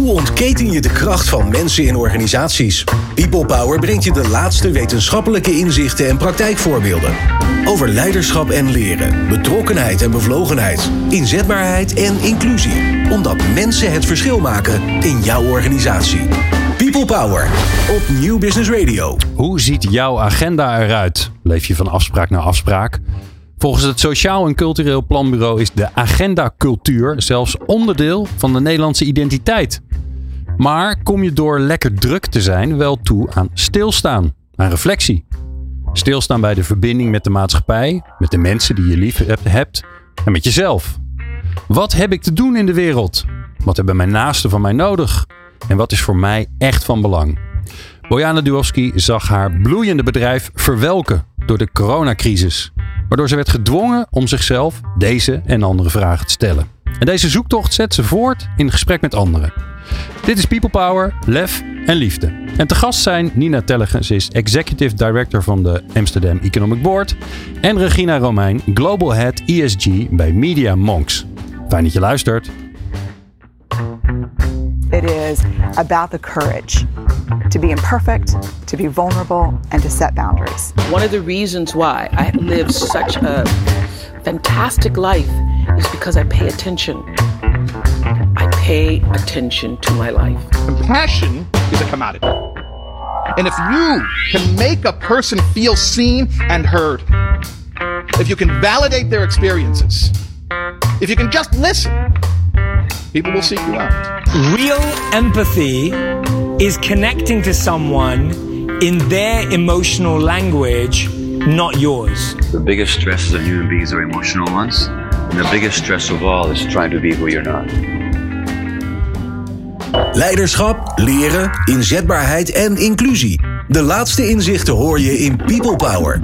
Hoe ontketen je de kracht van mensen in organisaties? People Power brengt je de laatste wetenschappelijke inzichten en praktijkvoorbeelden. Over leiderschap en leren, betrokkenheid en bevlogenheid, inzetbaarheid en inclusie. Omdat mensen het verschil maken in jouw organisatie. People Power op Nieuw Business Radio. Hoe ziet jouw agenda eruit? Leef je van afspraak naar afspraak? Volgens het Sociaal en Cultureel Planbureau is de agendacultuur zelfs onderdeel van de Nederlandse identiteit. Maar kom je door lekker druk te zijn wel toe aan stilstaan, aan reflectie? Stilstaan bij de verbinding met de maatschappij, met de mensen die je lief hebt en met jezelf. Wat heb ik te doen in de wereld? Wat hebben mijn naasten van mij nodig? En wat is voor mij echt van belang? Bojana Duowski zag haar bloeiende bedrijf verwelken door de coronacrisis. Waardoor ze werd gedwongen om zichzelf deze en andere vragen te stellen. En deze zoektocht zet ze voort in gesprek met anderen. Dit is People Power, Lef en Liefde. En te gast zijn Nina Tellegen, ze is Executive Director van de Amsterdam Economic Board. En Regina Romein, Global Head ESG bij Media Monks. Fijn dat je luistert. It is about the courage to be imperfect, to be vulnerable, and to set boundaries. One of the reasons why I live such a fantastic life is because I pay attention. I pay attention to my life. Compassion is a commodity. And if you can make a person feel seen and heard, if you can validate their experiences, if you can just listen, people will seek you out. Real empathy is connecting to someone in their emotional language, not yours. The biggest stresses of human beings are emotional ones. And the biggest stress of all is trying to be who you're not. Leiderschap, leren, inzetbaarheid en inclusie. De laatste inzichten hoor je in People Power.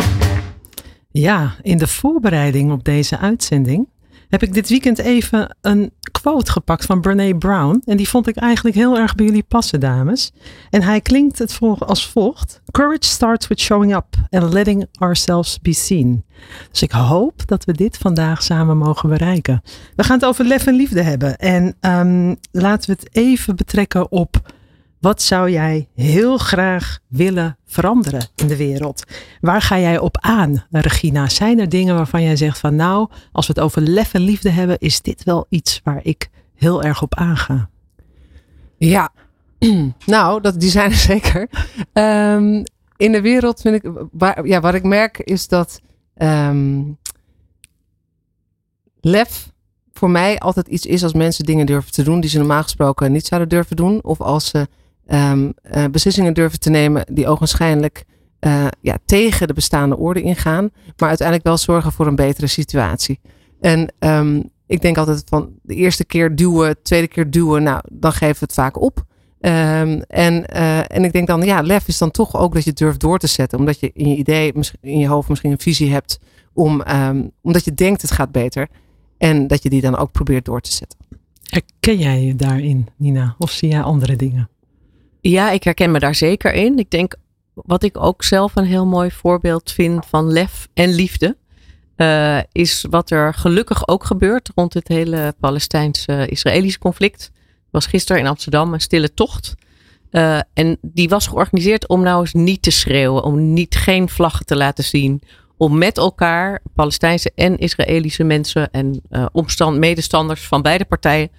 Ja, in de voorbereiding op deze uitzending heb ik dit weekend even een quote gepakt van Brene Brown. En die vond ik eigenlijk heel erg bij jullie passen, dames. En hij klinkt het als volgt: Courage starts with showing up and letting ourselves be seen. Dus ik hoop dat we dit vandaag samen mogen bereiken. We gaan het over lef en liefde hebben. En um, laten we het even betrekken op wat zou jij heel graag willen veranderen in de wereld? Waar ga jij op aan, Regina? Zijn er dingen waarvan jij zegt van nou, als we het over lef en liefde hebben, is dit wel iets waar ik heel erg op aanga? Ja, nou, dat, die zijn er zeker. Um, in de wereld vind ik, waar, ja, wat ik merk is dat um, lef voor mij altijd iets is als mensen dingen durven te doen die ze normaal gesproken niet zouden durven doen. Of als ze um, uh, beslissingen durven te nemen die ogenschijnlijk uh, ja, tegen de bestaande orde ingaan, maar uiteindelijk wel zorgen voor een betere situatie. En um, ik denk altijd van de eerste keer duwen, tweede keer duwen, nou, dan geven we het vaak op. Um, en, uh, en ik denk dan, ja, lef is dan toch ook dat je durft door te zetten, omdat je in je idee, in je hoofd misschien een visie hebt, om, omdat je denkt het gaat beter. En dat je die dan ook probeert door te zetten. Herken jij je daarin, Nina? Of zie jij andere dingen? Ja, ik herken me daar zeker in. Ik denk wat ik ook zelf een heel mooi voorbeeld vind van lef en liefde. Uh, is wat er gelukkig ook gebeurt rond het hele Palestijns-Israëlische conflict. was gisteren in Amsterdam een stille tocht. Uh, en die was georganiseerd om nou eens niet te schreeuwen, om niet geen vlaggen te laten zien. Om met elkaar, Palestijnse en Israëlische mensen en uh, omstand, medestanders van beide partijen,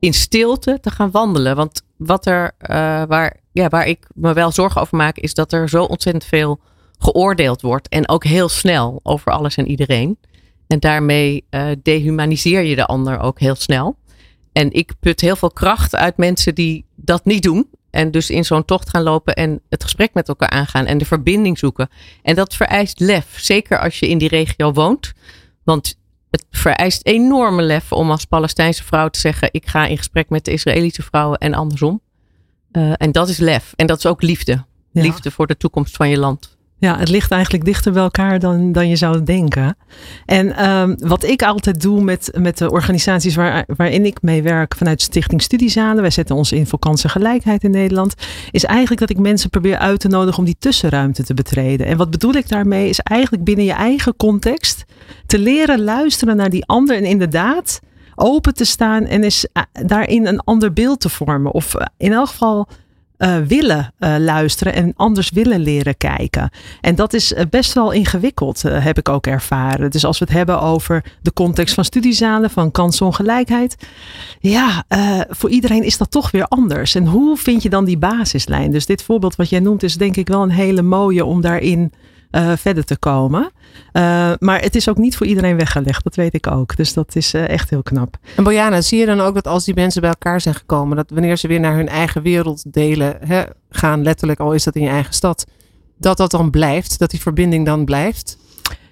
in stilte te gaan wandelen. Want wat er, uh, waar, ja, waar ik me wel zorgen over maak, is dat er zo ontzettend veel geoordeeld wordt. En ook heel snel over alles en iedereen. En daarmee uh, dehumaniseer je de ander ook heel snel. En ik put heel veel kracht uit mensen die dat niet doen. En dus in zo'n tocht gaan lopen en het gesprek met elkaar aangaan en de verbinding zoeken. En dat vereist lef. Zeker als je in die regio woont. Want het vereist enorme lef om als Palestijnse vrouw te zeggen: ik ga in gesprek met de Israëlische vrouwen en andersom. Uh, en dat is lef. En dat is ook liefde. Ja. Liefde voor de toekomst van je land. Ja, het ligt eigenlijk dichter bij elkaar dan, dan je zou denken. En um, wat ik altijd doe met, met de organisaties waar, waarin ik mee werk vanuit Stichting Studiezalen, wij zetten ons in voor kansengelijkheid in Nederland, is eigenlijk dat ik mensen probeer uit te nodigen om die tussenruimte te betreden. En wat bedoel ik daarmee? Is eigenlijk binnen je eigen context te leren luisteren naar die ander en inderdaad open te staan en eens eh, daarin een ander beeld te vormen. Of eh, in elk geval eh, willen eh, luisteren en anders willen leren kijken. En dat is eh, best wel ingewikkeld, heb ik ook ervaren. Dus als we het hebben over de context van studiezalen, van kansongelijkheid. Ja, voor iedereen is dat toch weer anders. En hoe vind je dan die basislijn? Dus dit voorbeeld wat jij noemt is denk ik wel een hele mooie om daarin eh, verder te komen. Eh, maar het is ook niet voor iedereen weggelegd, dat weet ik ook. Dus dat is eh, echt heel knap. En Bojana, zie je dan ook dat als die mensen bij elkaar zijn gekomen, dat wanneer ze weer naar hun eigen wereld delen, hè, gaan letterlijk, al is dat in je eigen stad, dat dat dan blijft, dat die verbinding dan blijft?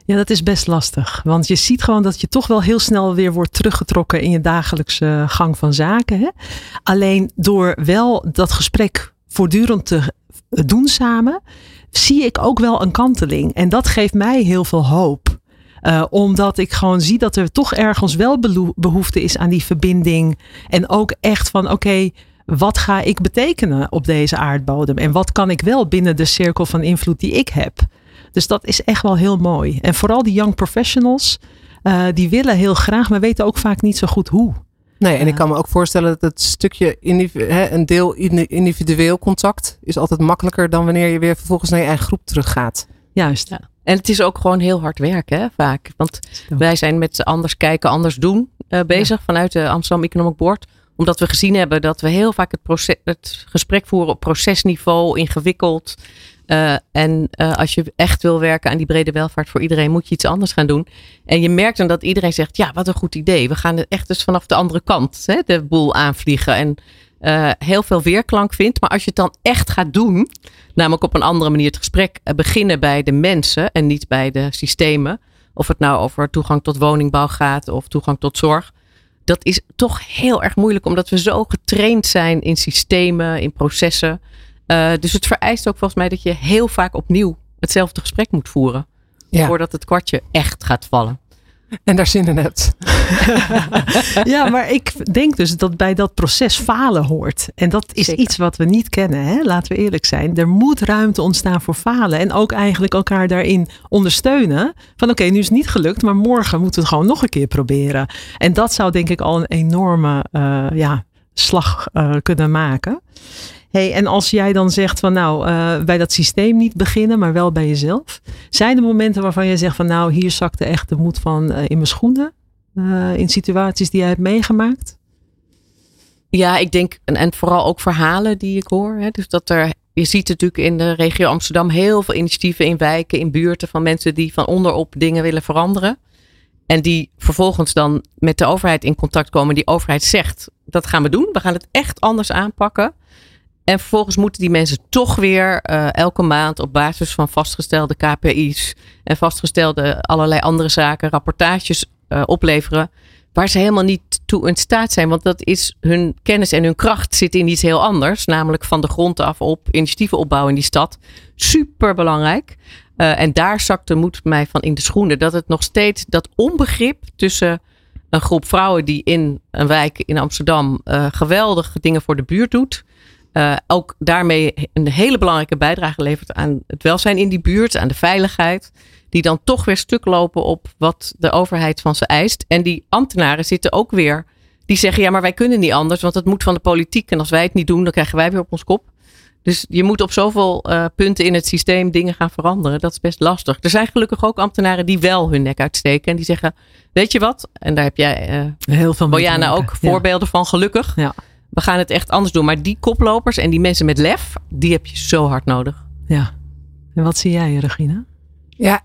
Ja, dat is best lastig. Want je ziet gewoon dat je toch wel heel snel weer wordt teruggetrokken in je dagelijkse gang van zaken. Hè? Alleen door wel dat gesprek voortdurend te doen samen, zie ik ook wel een kanteling. En dat geeft mij heel veel hoop. Uh, omdat ik gewoon zie dat er toch ergens wel behoefte is aan die verbinding. En ook echt van oké, wat ga ik betekenen op deze aardbodem? En wat kan ik wel binnen de cirkel van invloed die ik heb? Dus dat is echt wel heel mooi. En vooral die young professionals, uh, die willen heel graag, maar weten ook vaak niet zo goed hoe. Nee, en ik kan me ook voorstellen dat het stukje hè, een deel individueel contact is altijd makkelijker dan wanneer je weer vervolgens naar je eigen groep teruggaat. Juist. Ja. En het is ook gewoon heel hard werken, hè, vaak. Want wij zijn met anders kijken, anders doen uh, bezig ja. vanuit de Amsterdam Economic Board. Omdat we gezien hebben dat we heel vaak het, proces, het gesprek voeren op procesniveau, ingewikkeld. Uh, en uh, als je echt wil werken aan die brede welvaart voor iedereen, moet je iets anders gaan doen. En je merkt dan dat iedereen zegt: Ja, wat een goed idee. We gaan het echt dus vanaf de andere kant hè, de boel aanvliegen. En uh, heel veel weerklank vindt. Maar als je het dan echt gaat doen, namelijk op een andere manier het gesprek beginnen bij de mensen en niet bij de systemen. Of het nou over toegang tot woningbouw gaat of toegang tot zorg. Dat is toch heel erg moeilijk, omdat we zo getraind zijn in systemen, in processen. Uh, dus het vereist ook volgens mij dat je heel vaak opnieuw hetzelfde gesprek moet voeren. Ja. Voordat het kwartje echt gaat vallen. En daar zin in hebt. ja, maar ik denk dus dat bij dat proces falen hoort. En dat is Zeker. iets wat we niet kennen, hè? laten we eerlijk zijn. Er moet ruimte ontstaan voor falen. En ook eigenlijk elkaar daarin ondersteunen. Van oké, okay, nu is het niet gelukt, maar morgen moeten we het gewoon nog een keer proberen. En dat zou denk ik al een enorme uh, ja, slag uh, kunnen maken. Hey, en als jij dan zegt van nou, uh, bij dat systeem niet beginnen, maar wel bij jezelf. Zijn er momenten waarvan je zegt van nou, hier zakte echt de moed van uh, in mijn schoenen? Uh, in situaties die jij hebt meegemaakt? Ja, ik denk, en, en vooral ook verhalen die ik hoor. Hè, dus dat er, je ziet natuurlijk in de regio Amsterdam heel veel initiatieven in wijken, in buurten van mensen die van onderop dingen willen veranderen. En die vervolgens dan met de overheid in contact komen. Die overheid zegt, dat gaan we doen. We gaan het echt anders aanpakken. En vervolgens moeten die mensen toch weer uh, elke maand op basis van vastgestelde KPI's en vastgestelde allerlei andere zaken rapportages uh, opleveren. Waar ze helemaal niet toe in staat zijn. Want dat is hun kennis en hun kracht zit in iets heel anders. Namelijk van de grond af op initiatieven opbouwen in die stad. Super belangrijk. Uh, en daar zakt de moed mij van in de schoenen. Dat het nog steeds dat onbegrip tussen een groep vrouwen die in een wijk in Amsterdam geweldige dingen voor de buurt doet uh, ook daarmee een hele belangrijke bijdrage levert aan het welzijn in die buurt, aan de veiligheid. Die dan toch weer stuk lopen op wat de overheid van ze eist. En die ambtenaren zitten ook weer. Die zeggen ja, maar wij kunnen niet anders, want het moet van de politiek. En als wij het niet doen, dan krijgen wij weer op ons kop. Dus je moet op zoveel uh, punten in het systeem dingen gaan veranderen. Dat is best lastig. Er zijn gelukkig ook ambtenaren die wel hun nek uitsteken. En die zeggen, weet je wat? En daar heb jij, uh, Heel veel Bojana, ook voorbeelden van gelukkig. Ja we gaan het echt anders doen. Maar die koplopers en die mensen met lef, die heb je zo hard nodig. Ja. En wat zie jij, Regina? Ja,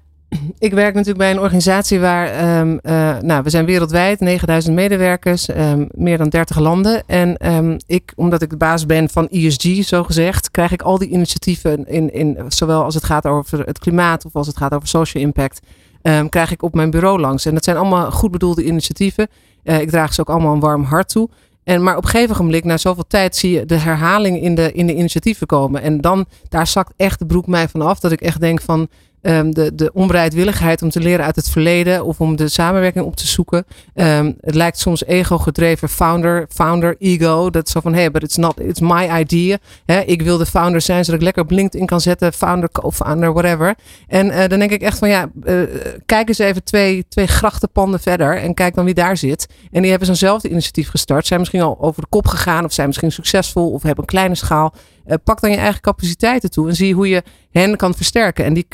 ik werk natuurlijk bij een organisatie waar, um, uh, nou, we zijn wereldwijd, 9000 medewerkers, um, meer dan 30 landen. En um, ik, omdat ik de baas ben van ESG, zo gezegd, krijg ik al die initiatieven, in, in, zowel als het gaat over het klimaat of als het gaat over social impact, krijg ik op mijn bureau langs. En dat zijn allemaal goed bedoelde initiatieven. Uh, ik draag ze ook allemaal een warm hart toe. En, maar op een gegeven moment, na zoveel tijd, zie je de herhaling in de, in de initiatieven komen. En dan, daar zakt echt de broek mij van af. Dat ik echt denk van, ehm, de, de onbereidwilligheid om te leren uit het verleden of om de samenwerking op te zoeken. Ehm, het lijkt soms ego-gedreven founder, founder ego. Dat is zo van, hey, but it's not, it's my idea. Ik wil de founder zijn, zodat ik lekker op LinkedIn kan zetten, founder, co-founder, whatever. En eh, dan denk ik echt van, ja, eh, kijk eens even twee, twee grachtenpanden verder en kijk dan wie daar zit. En die hebben zo'nzelfde initiatief gestart. Zijn misschien al over de kop gegaan of zijn misschien succesvol of hebben een kleine schaal. Uh, pak dan je eigen capaciteiten toe en zie hoe je hen kan versterken. En die,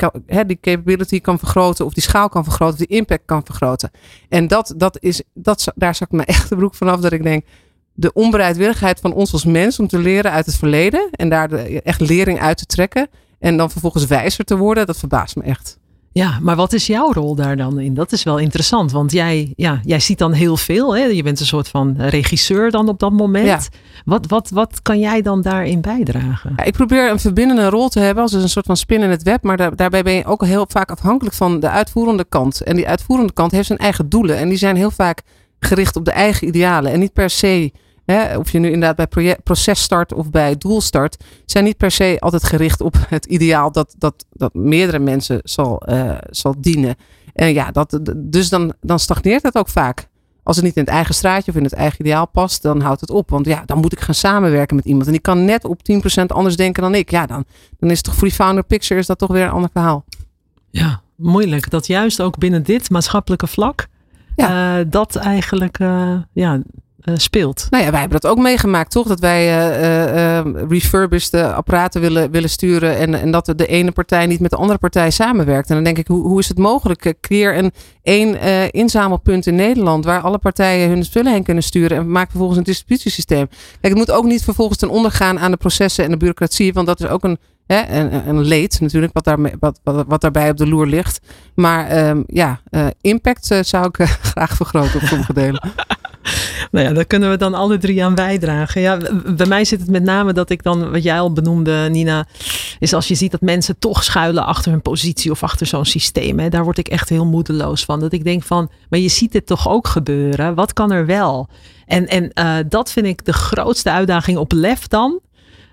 die capability kan vergroten, of die schaal kan vergroten, of die impact kan vergroten. En dat, dat is, dat, daar zak ik me echt de broek vanaf dat ik denk. De onbereidwilligheid van ons als mens om te leren uit het verleden en daar echt lering uit te trekken. En dan vervolgens wijzer te worden, dat verbaast me echt. Ja, maar wat is jouw rol daar dan in? Dat is wel interessant, want jij, ja, jij ziet dan heel veel. Hè? Je bent een soort van regisseur dan op dat moment. Ja. Wat, wat, wat kan jij dan daarin bijdragen? Ja, ik probeer een verbindende rol te hebben als een soort van spin in het web. Maar daar, daarbij ben je ook heel vaak afhankelijk van de uitvoerende kant. En die uitvoerende kant heeft zijn eigen doelen. En die zijn heel vaak gericht op de eigen idealen. En niet per se Hè, of je nu inderdaad bij project, proces start of bij doel start, zijn niet per se altijd gericht op het ideaal dat, dat, dat meerdere mensen zal, uh, zal dienen. En ja, dat, dus dan, dan stagneert het ook vaak. Als het niet in het eigen straatje of in het eigen ideaal past, dan houdt het op. Want ja, dan moet ik gaan samenwerken met iemand. En die kan net op 10% anders denken dan ik. Ja, dan, dan is het toch voor die founder picture is dat toch weer een ander verhaal. Ja, moeilijk. Dat juist ook binnen dit maatschappelijke vlak, ja. Uh, dat eigenlijk uh, ja, uh, speelt. Nou ja, wij hebben dat ook meegemaakt, toch? Dat wij uh, uh, refurbished apparaten willen, willen sturen en, en dat de ene partij niet met de andere partij samenwerkt. En dan denk ik, hoe, hoe is het mogelijk? Creëer een één inzamelpunt in Nederland waar alle partijen hun spullen heen kunnen sturen en maak vervolgens een distributiesysteem. Kijk, het moet ook niet vervolgens ten onder gaan aan de processen en de bureaucratie, want dat is ook een Hè, een, een leed natuurlijk, wat, daar, wat, wat, wat daarbij op de loer ligt. Maar um, ja, uh, impact uh, zou ik uh, graag vergroten op sommige delen. nou ja, daar kunnen we dan alle drie aan bijdragen. Ja, bij mij zit het met name dat ik dan, wat jij al benoemde, Nina, is als je ziet dat mensen toch schuilen achter hun positie of achter zo'n systeem. Hè, daar word ik echt heel moedeloos van. Dat ik denk van, maar je ziet het toch ook gebeuren? Wat kan er wel? En, en uh, dat vind ik de grootste uitdaging op lef dan.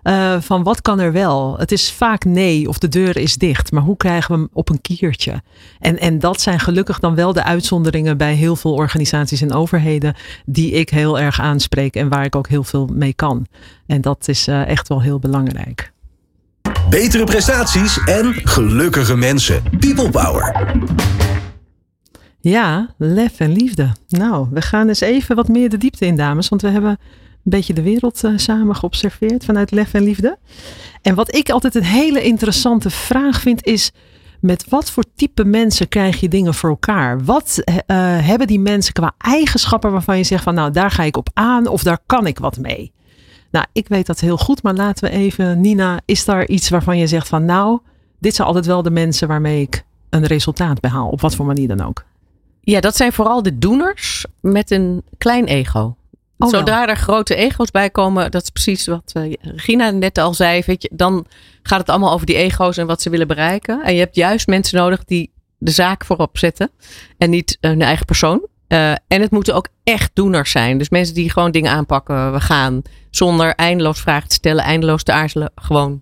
Uh, van wat kan er wel? Het is vaak nee of de deur is dicht. Maar hoe krijgen we hem op een kiertje? En, en dat zijn gelukkig dan wel de uitzonderingen bij heel veel organisaties en overheden. Die ik heel erg aanspreek en waar ik ook heel veel mee kan. En dat is uh, echt wel heel belangrijk. Betere prestaties en gelukkige mensen. People Power. Ja, lef en liefde. Nou, we gaan eens even wat meer de diepte in, dames. Want we hebben beetje de wereld uh, samen geobserveerd vanuit lef en liefde. En wat ik altijd een hele interessante vraag vind is. Met wat voor type mensen krijg je dingen voor elkaar? Wat uh, hebben die mensen qua eigenschappen waarvan je zegt van nou daar ga ik op aan of daar kan ik wat mee? Nou, ik weet dat heel goed, maar laten we even, Nina, is daar iets waarvan je zegt van nou, dit zijn altijd wel de mensen waarmee ik een resultaat behaal, op wat voor manier dan ook? Ja, dat zijn vooral de doeners met een klein ego. Oh, Zodra er grote ego's bij komen, dat is precies wat uh, Regina net al zei. Weet je, dan gaat het allemaal over die ego's en wat ze willen bereiken. En je hebt juist mensen nodig die de zaak voorop zetten en niet hun eigen persoon. Uh, en het moeten ook echt doeners zijn. Dus mensen die gewoon dingen aanpakken. We gaan zonder eindeloos vragen te stellen, eindeloos te aarzelen. Gewoon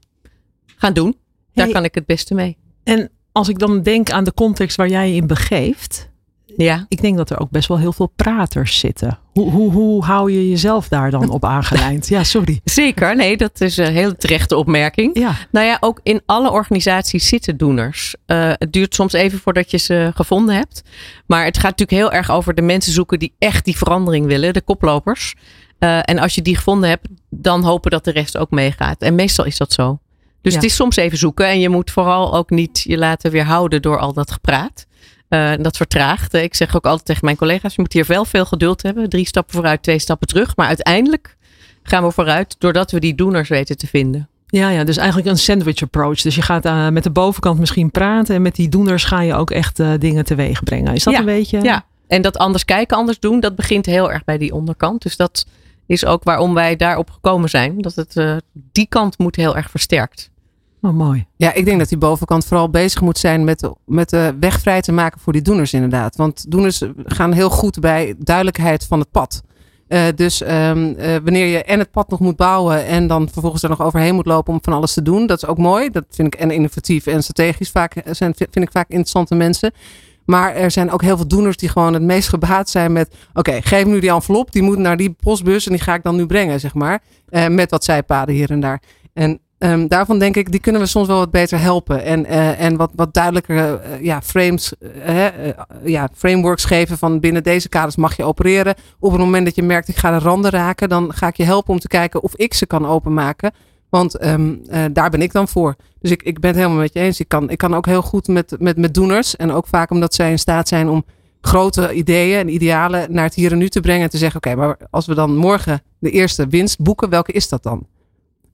gaan doen. Daar kan ik het beste mee. En als ik dan denk aan de context waar jij je in begeeft. Ja. Ik denk dat er ook best wel heel veel praters zitten. Hoe, hoe, hoe hou je jezelf daar dan op aangelijnd? Ja, sorry. Zeker, nee, dat is een hele terechte opmerking. Ja. Nou ja, ook in alle organisaties zitten doeners. Uh, het duurt soms even voordat je ze gevonden hebt. Maar het gaat natuurlijk heel erg over de mensen zoeken die echt die verandering willen, de koplopers. Uh, en als je die gevonden hebt, dan hopen dat de rest ook meegaat. En meestal is dat zo. Dus ja. het is soms even zoeken en je moet vooral ook niet je laten weerhouden door al dat gepraat. Uh, dat vertraagt. Ik zeg ook altijd tegen mijn collega's: je moet hier wel veel geduld hebben. Drie stappen vooruit, twee stappen terug. Maar uiteindelijk gaan we vooruit doordat we die doeners weten te vinden. Ja, ja, dus eigenlijk een sandwich approach. Dus je gaat uh, met de bovenkant misschien praten en met die doeners ga je ook echt uh, dingen teweeg brengen. Is dat ja, een beetje? Ja, en dat anders kijken, anders doen, dat begint heel erg bij die onderkant. Dus dat is ook waarom wij daarop gekomen zijn. Dat het die kant moet heel erg versterkt. Oh, mooi. Ja, ik denk dat die bovenkant vooral bezig moet zijn met, met de weg vrij te maken voor die doeners inderdaad. Want doeners gaan heel goed bij duidelijkheid van het pad. Eh, dus ehm, eh, wanneer je en het pad nog moet bouwen en dan vervolgens er nog overheen moet lopen om van alles te doen, dat is ook mooi. Dat vind ik en innovatief en strategisch vaak zijn, vind ik vaak interessante mensen. Maar er zijn ook heel veel doeners die gewoon het meest gebaat zijn met: oké, geef nu die envelop, die moet naar die postbus en die ga ik dan nu brengen, zeg maar. Uh, met wat zijpaden hier en daar. En um, daarvan denk ik, die kunnen we soms wel wat beter helpen. En, uh, en wat, wat duidelijker uh, ja, frames, ja, frameworks geven van binnen deze kaders mag je opereren. Op het moment dat je merkt, ik ga de randen raken, dan ga ik je helpen om te kijken of ik ze kan openmaken. Want uh, daar ben ik dan voor. Dus ik, ik ben het helemaal met je eens. Ik kan, ik kan ook heel goed met, met, met doeners. En ook vaak omdat zij in staat zijn om grote ideeën en idealen naar het hier en nu te brengen. En te zeggen, oké, maar als we dan morgen de eerste winst boeken, welke is dat dan?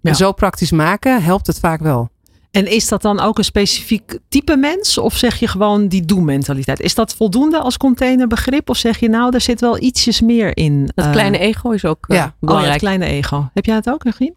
Ja. En zo praktisch maken helpt het vaak wel. En is dat dan ook een specifiek type mens? Of zeg je gewoon die doe-mentaliteit? Is dat voldoende als containerbegrip? Of zeg je nou, er zit wel ietsjes meer in? Het uh, kleine ego is ook uh, ja. belangrijk. Oh, het kleine ego. Heb jij het ook, Regine?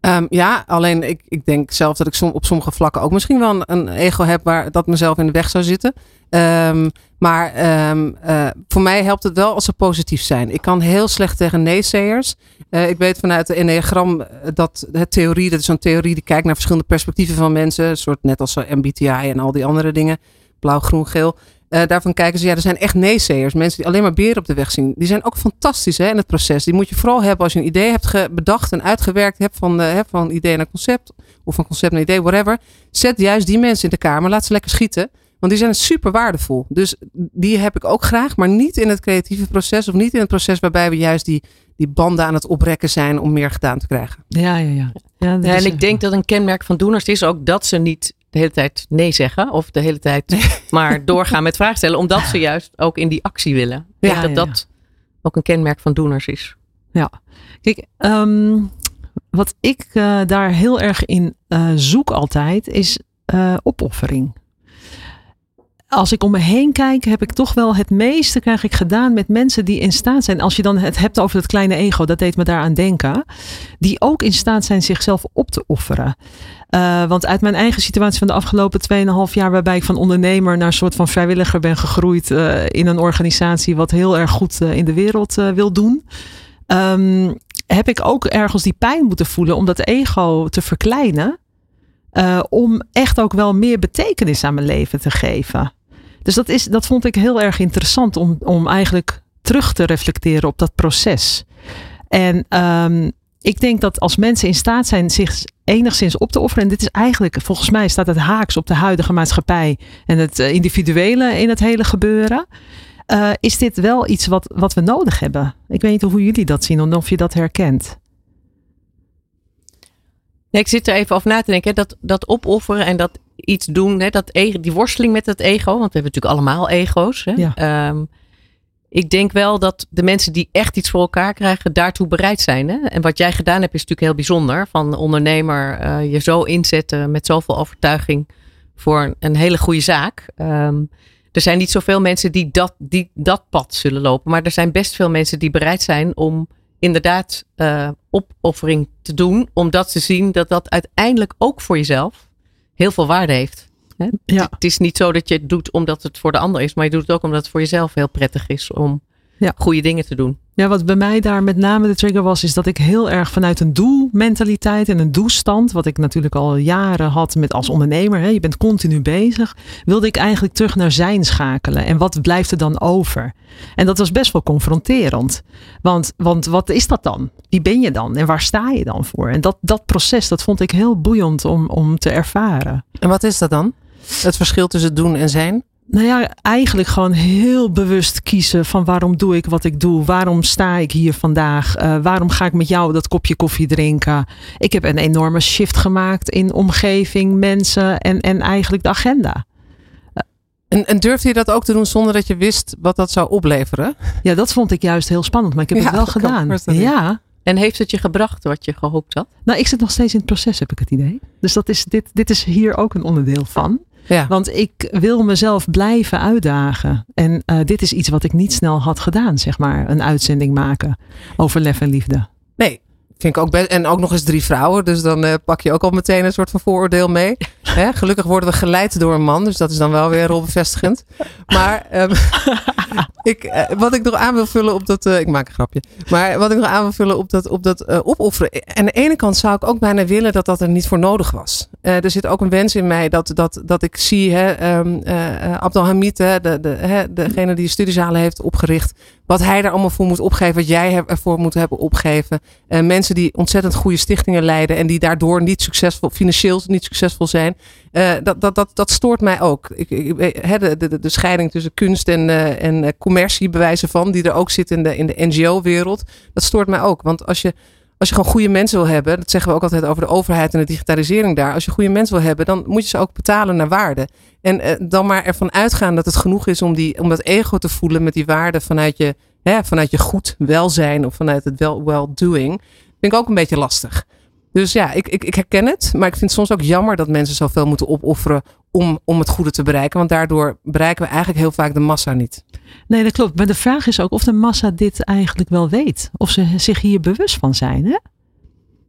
Um, ja, alleen ik, ik denk zelf dat ik op sommige vlakken ook misschien wel een, ego heb waar dat mezelf in de weg zou zitten. Um, maar um, uh, voor mij helpt het wel als ze positief zijn. Ik kan heel slecht tegen neeseers. Uh, ik weet vanuit de Enneagram dat het theorie, dat is een theorie die kijkt naar verschillende perspectieven van mensen. Soort net als MBTI en al die andere dingen. Blauw, groen, geel. Uh, daarvan kijken ze, ja, er zijn echt neeseers. Mensen die alleen maar beren op de weg zien. Die zijn ook fantastisch hè, in het proces. Die moet je vooral hebben als je een idee hebt bedacht en uitgewerkt hebt van, uh, van idee naar concept. Of van concept naar idee, whatever. Zet juist die mensen in de kamer. Laat ze lekker schieten. Want die zijn super waardevol. Dus die heb ik ook graag. Maar niet in het creatieve proces. Of niet in het proces waarbij we juist die, die banden aan het oprekken zijn om meer gedaan te krijgen. Ja, ja, ja. ja, ja en ik denk dat een kenmerk van doeners is ook dat ze niet de hele tijd nee zeggen. Of de hele tijd nee. maar doorgaan met vragen stellen. Omdat ze juist ook in die actie willen. Ik ja, denk dat dat ook een kenmerk van doeners is. Ja, kijk, um, wat ik uh, daar heel erg in uh, zoek altijd is uh, opoffering als ik om me heen kijk, heb ik toch wel het meeste krijg ik gedaan met mensen die in staat zijn. Als je dan het hebt over het kleine ego, dat deed me daaraan denken. Die ook in staat zijn zichzelf op te offeren. Uh, want uit mijn eigen situatie van de afgelopen 2,5 jaar, waarbij ik van ondernemer naar een soort van vrijwilliger ben gegroeid uh, in een organisatie wat heel erg goed uh, in de wereld wil doen. Um, heb ik ook ergens die pijn moeten voelen om dat ego te verkleinen. om echt ook wel meer betekenis aan mijn leven te geven. Dus dat, is, dat vond ik heel erg interessant om, om eigenlijk terug te reflecteren op dat proces. En um, ik denk dat als mensen in staat zijn zich enigszins op te offeren. En dit is eigenlijk, volgens mij staat het haaks op de huidige maatschappij en het eh, individuele in het hele gebeuren. Uh, is dit wel iets wat, wat we nodig hebben? Ik weet niet hoe jullie dat zien en of je dat herkent. Ja, ik zit er even over na te denken. Dat, dat opofferen en dat iets doen, hè, dat ego, die worsteling met het ego. Want we hebben natuurlijk allemaal ego's. Hè? Ja. Um, ik denk wel dat de mensen die echt iets voor elkaar krijgen, daartoe bereid zijn. Hè? En wat jij gedaan hebt, is natuurlijk heel bijzonder. Van ondernemer uh, je zo inzetten met zoveel overtuiging voor een, een hele goede zaak. Um, er zijn niet zoveel mensen die dat, die dat pad zullen lopen. Maar er zijn best veel mensen die bereid zijn om inderdaad uh, opoffering te doen. Omdat ze zien dat dat uiteindelijk ook voor jezelf heel veel waarde heeft. Hè? Ja. Het is niet zo dat je het doet omdat het voor de ander is, maar je doet het ook omdat het voor jezelf heel prettig is om ja. goede dingen te doen. Ja, wat bij mij daar met name de trigger was, is dat ik heel erg vanuit een doelmentaliteit en een doelstand, wat ik natuurlijk al jaren had met als ondernemer, hè, je bent continu bezig, wilde ik eigenlijk terug naar zijn schakelen. En wat blijft er dan over? En dat was best wel confronterend. Want, want wat is dat dan? Wie ben je dan? En waar sta je dan voor? En dat, dat proces, dat vond ik heel boeiend om, om te ervaren. En wat is dat dan? Het verschil tussen doen en zijn? Nou ja, eigenlijk gewoon heel bewust kiezen van waarom doe ik wat ik doe. Waarom sta ik hier vandaag? Uh, waarom ga ik met jou dat kopje koffie drinken? Ik heb een enorme shift gemaakt in omgeving, mensen en, en eigenlijk de agenda. En, en durfde je dat ook te doen zonder dat je wist wat dat zou opleveren? Ja, dat vond ik juist heel spannend, maar ik heb ja, het wel gedaan. Ja. En heeft het je gebracht wat je gehoopt had? Nou, ik zit nog steeds in het proces, heb ik het idee. Dus dat is, dit, dit is hier ook een onderdeel van. Ja. Want ik wil mezelf blijven uitdagen. En uh, dit is iets wat ik niet snel had gedaan, zeg maar. Een uitzending maken over lef en liefde. Nee, vind ik ook best. En ook nog eens drie vrouwen. Dus dan eh, pak je ook al meteen een soort van vooroordeel mee. Hè? Gelukkig worden we geleid door een man. Dus dat is dan wel weer rolbevestigend. Maar ehm, ik, eh, wat ik nog aan wil vullen op dat. eh, ik maak een grapje. Maar wat ik nog aan wil vullen op dat, op dat opofferen. Aan de ene kant zou ik ook bijna willen dat dat er niet voor nodig was. Er zit ook een wens in mij dat, dat, dat ik zie. Hè, ehm, eh, eh, Abdelhamid, hè, de, de, hè, degene die de studiezalen heeft opgericht. Wat hij er allemaal voor moet opgeven. Wat jij er- ervoor moet hebben opgegeven. Eh, mensen die ontzettend goede stichtingen leiden. En die daardoor niet succesvol, financieel niet succesvol zijn. Eh, dat, dat, dat, dat stoort mij ook. Ik, ik, hè, de, de, de scheiding tussen kunst en, eh, en eh, commercie, bewijzen van, die er ook zit in de, in de NGO-wereld. Dat stoort mij ook. Want als je, als je gewoon goede mensen wil hebben, dat zeggen we ook altijd over de overheid en de digitalisering daar. Als je goede mensen wil hebben, dan moet je ze ook betalen naar waarde. En eh, dan maar ervan uitgaan dat het genoeg is om, die, om dat ego te voelen met die waarde vanuit je, hè, vanuit je goed welzijn of vanuit het wel well-doing. Vind ik ook een beetje lastig. Dus ja, ik, ik, ik herken het. Maar ik vind het soms ook jammer dat mensen zoveel moeten opofferen om, om het goede te bereiken. Want daardoor bereiken we eigenlijk heel vaak de massa niet. Nee, dat klopt. Maar de vraag is ook of de massa dit eigenlijk wel weet. Of ze zich hier bewust van zijn. Hè?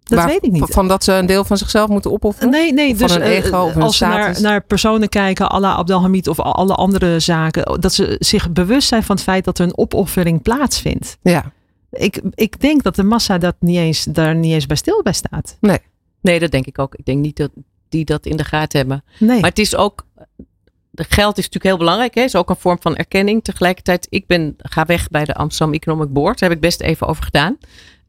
Dat Waar- weet ik niet. Van, van dat ze een deel van zichzelf moeten opofferen? Nee, nee. Van Dus een eh, ego of een als ze naar, naar personen kijken, la Abdelhamid of al- alle andere zaken, dat ze zich bewust zijn van het feit dat er een opoffering plaatsvindt. Ja. Ik, ik denk dat de massa dat niet eens, daar niet eens bij stil bij staat. Nee. Nee, dat denk ik ook. Ik denk niet dat die dat in de gaten hebben. Nee. Maar het is ook. Geld is natuurlijk heel belangrijk. Hè? is ook een vorm van erkenning. Tegelijkertijd, ik ben, ga weg bij de Amsterdam Economic Board. Daar heb ik best even over gedaan.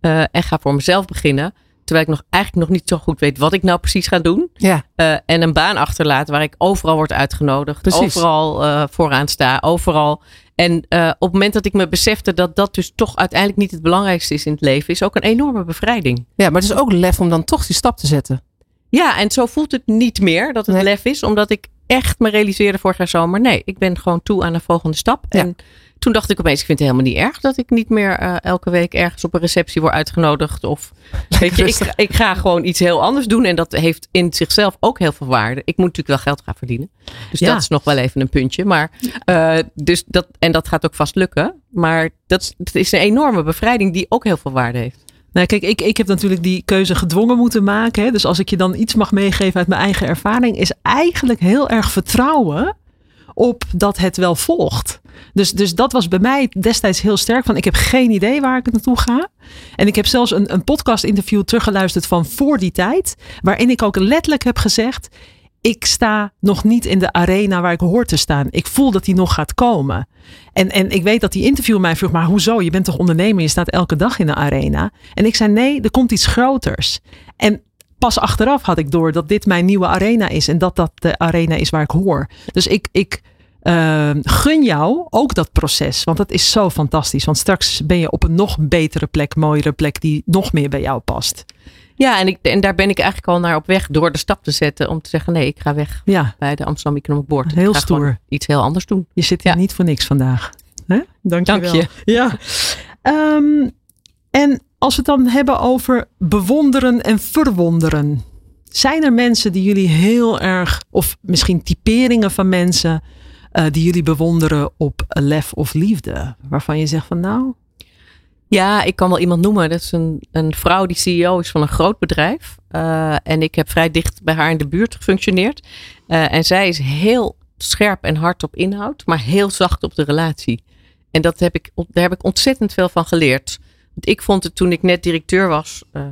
Eh, en ga voor mezelf beginnen. Terwijl ik nog eigenlijk nog niet zo goed weet wat ik nou precies ga doen. Ja. Eh, en een baan achterlaten waar ik overal word uitgenodigd. Precies. Overal eh, vooraan sta. Overal. En op het moment dat ik me besefte dat dat dus toch uiteindelijk niet het belangrijkste is in het leven. Is ook een enorme bevrijding. Ja, maar het is ook lef om dan toch die stap te zetten. Ja, en zo voelt het niet meer dat het Nee. lef is. Omdat ik echt me realiseerde vorig jaar zomer. Nee, ik ben gewoon toe aan de volgende stap. En toen dacht ik opeens, ik vind het helemaal niet erg dat ik niet meer eh, elke week ergens op een receptie word uitgenodigd. Of weet je, ik, ik ga gewoon iets heel anders doen. En dat heeft in zichzelf ook heel veel waarde. Ik moet natuurlijk wel geld gaan verdienen. Dus Ja. dat is nog wel even een puntje. Maar, eh, dus dat, en dat gaat ook vast lukken. Maar dat, dat is een enorme bevrijding die ook heel veel waarde heeft. Nou, kijk, ik, ik heb natuurlijk die keuze gedwongen moeten maken. Hè. Dus als ik je dan iets mag meegeven uit mijn eigen ervaring, is eigenlijk heel erg vertrouwen op dat het wel volgt. Dus, dus dat was bij mij destijds heel sterk. Van ik heb geen idee waar ik naartoe ga. En ik heb zelfs een, een podcast interview teruggeluisterd van voor die tijd. Waarin ik ook letterlijk heb gezegd. Ik sta nog niet in de arena waar ik hoor te staan. Ik voel dat die nog gaat komen. En, en ik weet dat die interview mij vroeg, maar hoezo? Je bent toch ondernemer? Je staat elke dag in de arena. En ik zei nee, er komt iets groters. En pas achteraf had ik door dat dit mijn nieuwe arena is. En dat dat de arena is waar ik hoor. Dus ik, ik eh, gun jou ook dat proces. Want dat is zo fantastisch. Want straks ben je op een nog betere plek, mooiere plek die nog meer bij jou past. Ja, en, ik, en daar ben ik eigenlijk al naar op weg door de stap te zetten. Om te zeggen, nee, ik ga weg Ja, bij de Amsterdam Economic Board. Heel ik ga stoer. iets heel anders doen. je zit hier niet voor niks vandaag. Hè? Dank je Dank wel. je. Ja. Ehm, en als we het dan hebben over bewonderen en verwonderen. Zijn er mensen die jullie heel erg, of misschien typeringen van mensen eh, die jullie bewonderen op lef of liefde? Waarvan je zegt van nou, Ja, ik kan wel iemand noemen. Dat is een, een vrouw die CEO is van een groot bedrijf. Eh, en ik heb vrij dicht bij haar in de buurt gefunctioneerd. Eh, en zij is heel scherp en hard op inhoud, maar heel zacht op de relatie. En dat heb ik, daar heb ik ontzettend veel van geleerd. Want ik vond het toen ik net directeur was, eh,